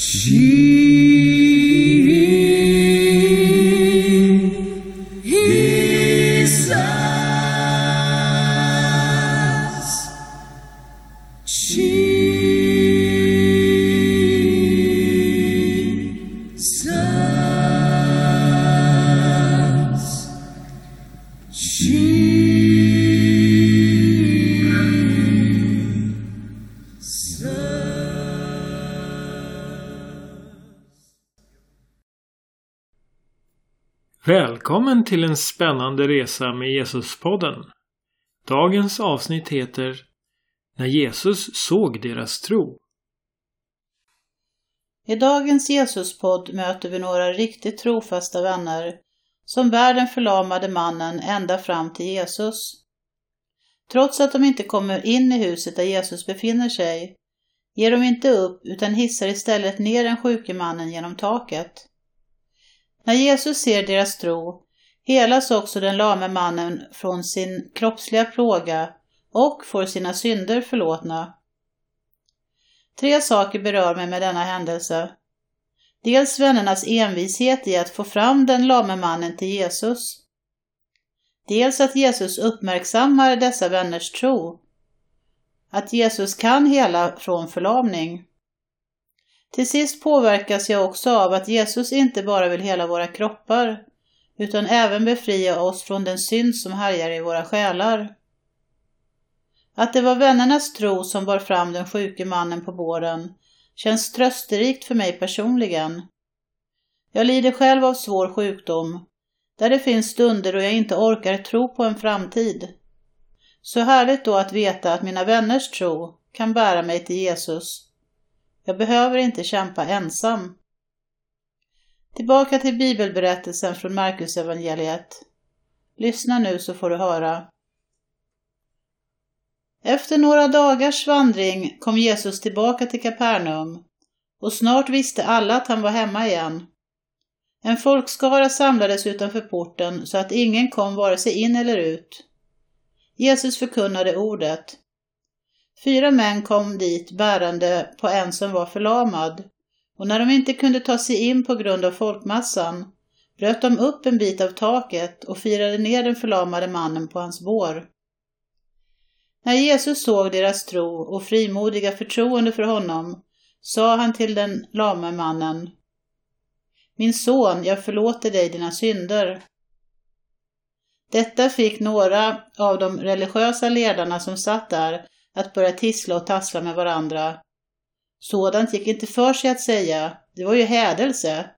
Jesus. Välkommen till en spännande resa med Jesuspodden. Dagens avsnitt heter När Jesus såg deras tro. I dagens Jesuspodd möter vi några riktigt trofasta vänner som bär den förlamade mannen ända fram till Jesus. Trots att de inte kommer in i huset där Jesus befinner sig ger de inte upp utan hissar istället ner den sjuke mannen genom taket. När Jesus ser deras tro helas också den lame mannen från sin kroppsliga plåga och får sina synder förlåtna. Tre saker berör mig med denna händelse. Dels vännernas envishet i att få fram den lame mannen till Jesus. Dels att Jesus uppmärksammar dessa vänners tro. Att Jesus kan hela från förlamning. Till sist påverkas jag också av att Jesus inte bara vill hela våra kroppar, utan även befria oss från den synd som härjar i våra själar. Att det var vännernas tro som bar fram den sjuke mannen på båren känns trösterikt för mig personligen. Jag lider själv av svår sjukdom, där det finns stunder då jag inte orkar tro på en framtid. Så härligt då att veta att mina vänners tro kan bära mig till Jesus. Jag behöver inte kämpa ensam. Tillbaka till bibelberättelsen från Marcus evangeliet. Lyssna nu så får du höra. Efter några dagars vandring kom Jesus tillbaka till Kapernaum och snart visste alla att han var hemma igen. En folkskara samlades utanför porten så att ingen kom vare sig in eller ut. Jesus förkunnade ordet. Fyra män kom dit bärande på en som var förlamad och när de inte kunde ta sig in på grund av folkmassan bröt de upp en bit av taket och firade ner den förlamade mannen på hans bår. När Jesus såg deras tro och frimodiga förtroende för honom sa han till den lame mannen Min son, jag förlåter dig dina synder. Detta fick några av de religiösa ledarna som satt där att börja tissla och tassla med varandra. Sådant gick inte för sig att säga, det var ju hädelse.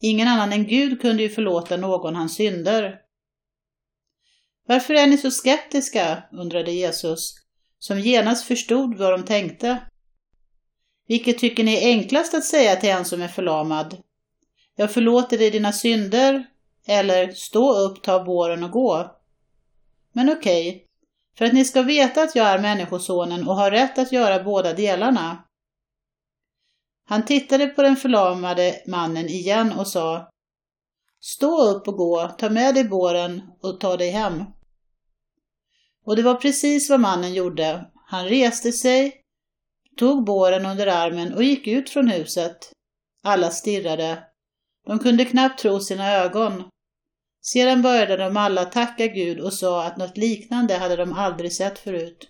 Ingen annan än Gud kunde ju förlåta någon hans synder. Varför är ni så skeptiska? undrade Jesus, som genast förstod vad de tänkte. Vilket tycker ni är enklast att säga till en som är förlamad? Jag förlåter dig dina synder, eller stå upp, ta båren och gå. Men okej, okay, för att ni ska veta att jag är Människosonen och har rätt att göra båda delarna. Han tittade på den förlamade mannen igen och sa Stå upp och gå, ta med dig båren och ta dig hem. Och det var precis vad mannen gjorde. Han reste sig, tog båren under armen och gick ut från huset. Alla stirrade. De kunde knappt tro sina ögon. Sedan började de alla tacka Gud och sa att något liknande hade de aldrig sett förut.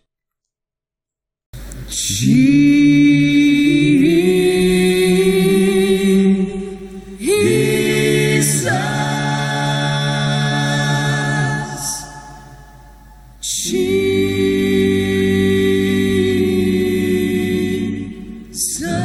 So